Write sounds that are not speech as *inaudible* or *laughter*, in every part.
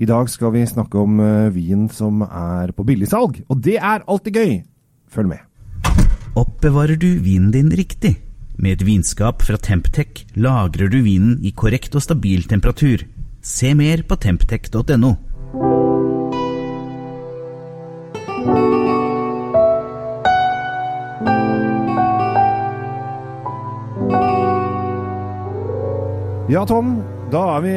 I dag skal vi snakke om eh, vin som er på billigsalg, og det er alltid gøy. Følg med. Oppbevarer du vinen din riktig? Med et vinskap fra Temptec lagrer du vinen i korrekt og stabil temperatur. Se mer på temptec.no. Ja, Tom. Da er vi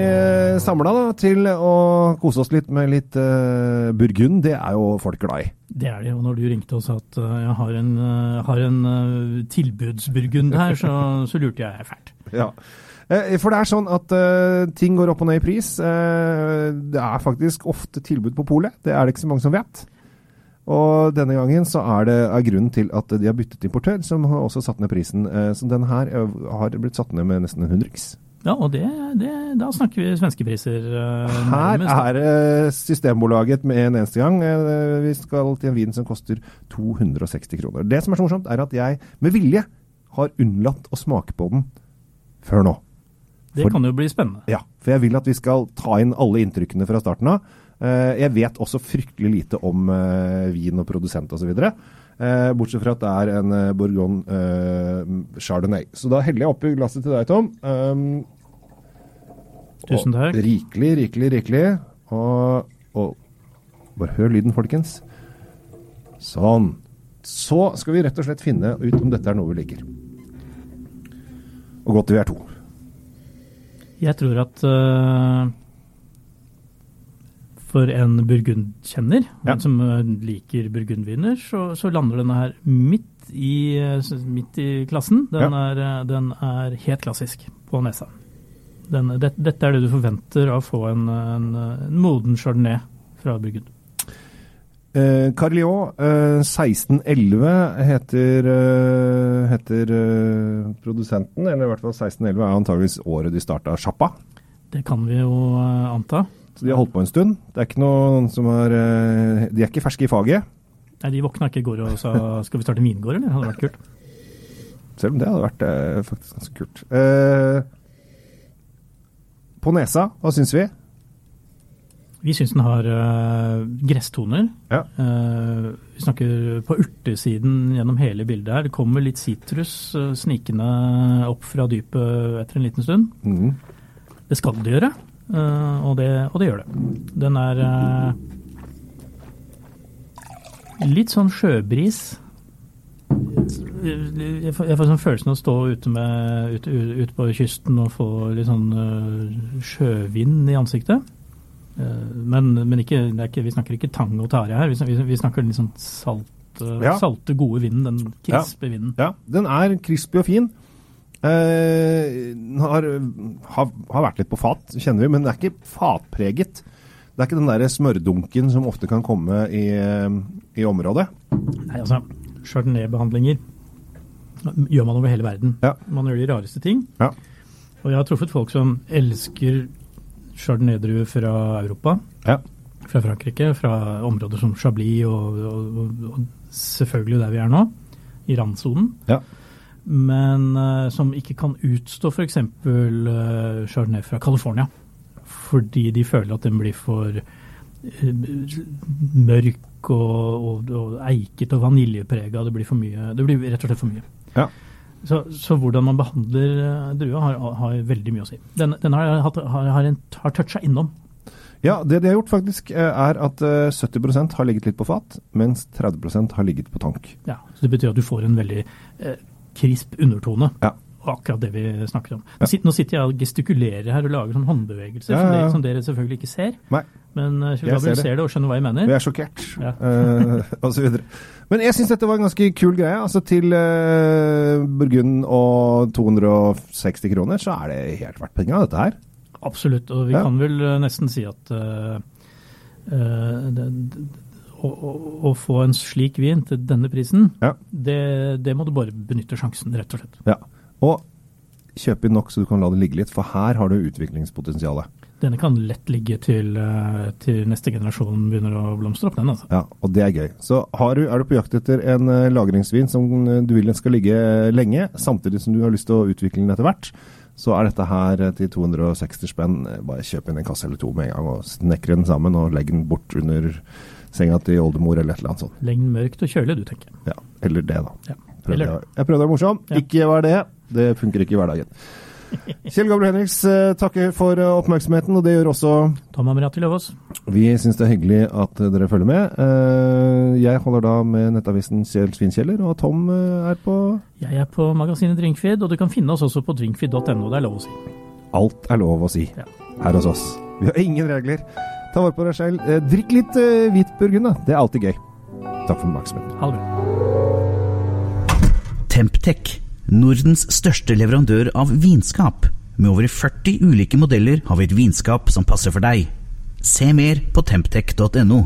samla til å kose oss litt med litt uh, burgund. Det er jo folk glad i. Det er det Og Når du ringte og sa at uh, jeg har en, uh, har en uh, tilbudsburgund her, så, *laughs* så, lurte jeg fælt. Ja. For det er sånn at ting går opp og ned i pris. det er faktisk ofte tilbud på polet. Det er det ikke så mange som vet. Og denne gangen så er det er grunnen til at de har byttet importør, som har også satt ned prisen. så denne her har blitt satt ned med nesten en hundrings. Ja, og det, det, da snakker vi svenskepriser. Uh, Her er uh, Systembolaget med en eneste gang. Uh, vi skal til en vin som koster 260 kroner. Det som er så morsomt, er at jeg med vilje har unnlatt å smake på den før nå. Det for, kan jo bli spennende. Ja, for jeg vil at vi skal ta inn alle inntrykkene fra starten av. Jeg vet også fryktelig lite om vin og produsent osv. Uh, bortsett fra at det er en Bourgogne Chardonnay. Så da heller jeg oppi glasset til deg, Tom. Um, Tusen takk. Rikelig, rikelig, rikelig. Og, og bare hør lyden, folkens. Sånn. Så skal vi rett og slett finne ut om dette er noe vi liker. Og godt vi er to. Jeg tror at uh, for en burgundkjenner, ja. som eh, liker burgundviner, så, så, lander denne her midt i, eh, midt i klassen. Den, ja. er, den er helt klassisk på nesa den, det, dette er det du forventer av å få en, en, en moden chardonnay fra Burgund. Eh, Carliot eh, 1611 heter, eh, heter eh, produsenten, eller i hvert fall 1611 er antageligvis året de starta sjappa. Det kan vi jo eh, anta. Så de har holdt på en stund. Det er ikke noen som er eh, De er ikke ferske i faget. Nei, De våkna ikke i går og sa skal vi starte vingård, eller? Det hadde vært kult. Selv om det hadde vært faktisk ganske kult. Eh, på nesa, hva syns vi? Vi syns den har uh, gresstoner. Ja. Uh, vi snakker på urtesiden gjennom hele bildet her. Det kommer litt sitrus uh, snikende opp fra dypet etter en liten stund. Mm. Det skal det gjøre, og det, og, det, gjør det. Den er litt sånn sjøbris jeg får, jeg får sånn følelsen av å stå ute, med, ute, ute, på kysten og få litt sånn uh, sjøvind i ansiktet. Men, men ikke, ikke, vi snakker ikke tang og tare her. Vi, vi snakker litt sånn salt, ja. salte, gode vinden. Den krispe ja. vinden. Ja, den er krispig og fin. Den har, har, har, vært litt på fat, kjenner vi, men det er ikke fatpreget. Det er ikke den der smørdunken som ofte kan komme i, i området. Nei, altså chardonnay-behandlinger gjør man over hele verden. Ja. Man gjør de rareste ting. Ja. Og jeg har truffet folk som elsker chardonnay-druer fra Europa. Ja. Fra Frankrike, fra områder som Chablis og, og, og, og selvfølgelig der vi er nå, i randsonen. Ja. Men uh, som ikke kan utstå f.eks. Uh, chardonnay fra California. Fordi de føler at den blir for uh, mørk og, og, og eiket og vaniljeprega. Det blir for mye. Det blir rett og slett for mye. Ja. Så, så, hvordan man behandler uh, drua har, har, veldig mye å si. Den, den har, har, har, har toucha innom. Ja, det de har gjort faktisk eh, er at 70 eh, har ligget litt på fat, mens 30 har ligget på tank. Ja, så Det betyr at du får en veldig eh, krisp undertone. Ja akkurat det vi snakker om. Nå, sitter, nå sitter jeg og gestikulerer her og lager sånn håndbevegelser ja, ja. Som, dere, selvfølgelig ikke ser. Nei. Men uh, Gabriel ser, det og skjønner hva jeg mener. Vi er sjokkert, ja. uh, *laughs* og så videre. Men jeg syns dette var en ganske kul greie. Altså Til uh, Burgund og 260 kroner, så er det helt verdt penga, dette her. Absolutt, og vi kan vel nesten si at uh, det, å, få en slik vin til denne prisen, ja. det, det, må du bare benytte sjansen, rett og slett. Ja. Og kjøp inn nok så du kan la det ligge litt, for her har du utviklingspotensialet. Denne kan lett ligge til, eh, til, neste generasjon begynner å blomstre opp, den. altså. Ja, og det er gøy. Så du, er du på jakt etter en eh, lagringsvin som du vil den skal ligge lenge, samtidig som du har lyst til å utvikle den etter hvert, så er dette her eh, til 260 spenn. Eh, Bare kjøp inn en kasse eller to med en gang og snekre den sammen og legg den bort under senga til oldemor eller et eller annet sånt. Lengden mørkt og kjølig, du, tenker. Ja, eller det, da. Ja. Prøvde Eller- jeg, jeg prøvde å være morsom. Ja. Ikke vær det. Det funker ikke i hverdagen. *laughs* Kjell Gabriel Henriks eh, takker for eh, oppmerksomheten, og det gjør også Tom Amrati Løvaas. Vi syns det er hyggelig at eh, dere følger med. Jeg holder da med nettavisen Kjell Svinkjeller, og Tom er på Jeg er på magasinet Drinkfeed, og du kan finne oss også på drinkfeed.no. Det er lov å si. Alt er lov å si Ja. her hos oss. Vi har ingen regler. Ta vare på deg selv. Eh, Drikk litt eh, hvit burgund, da. Det er alltid gøy. Takk for oppmerksomheten. Ha det bra. Temptec, Nordens største leverandør av vinskap. Med over 40 ulike modeller har vi et vinskap som passer for deg. Se mer på temptec.no.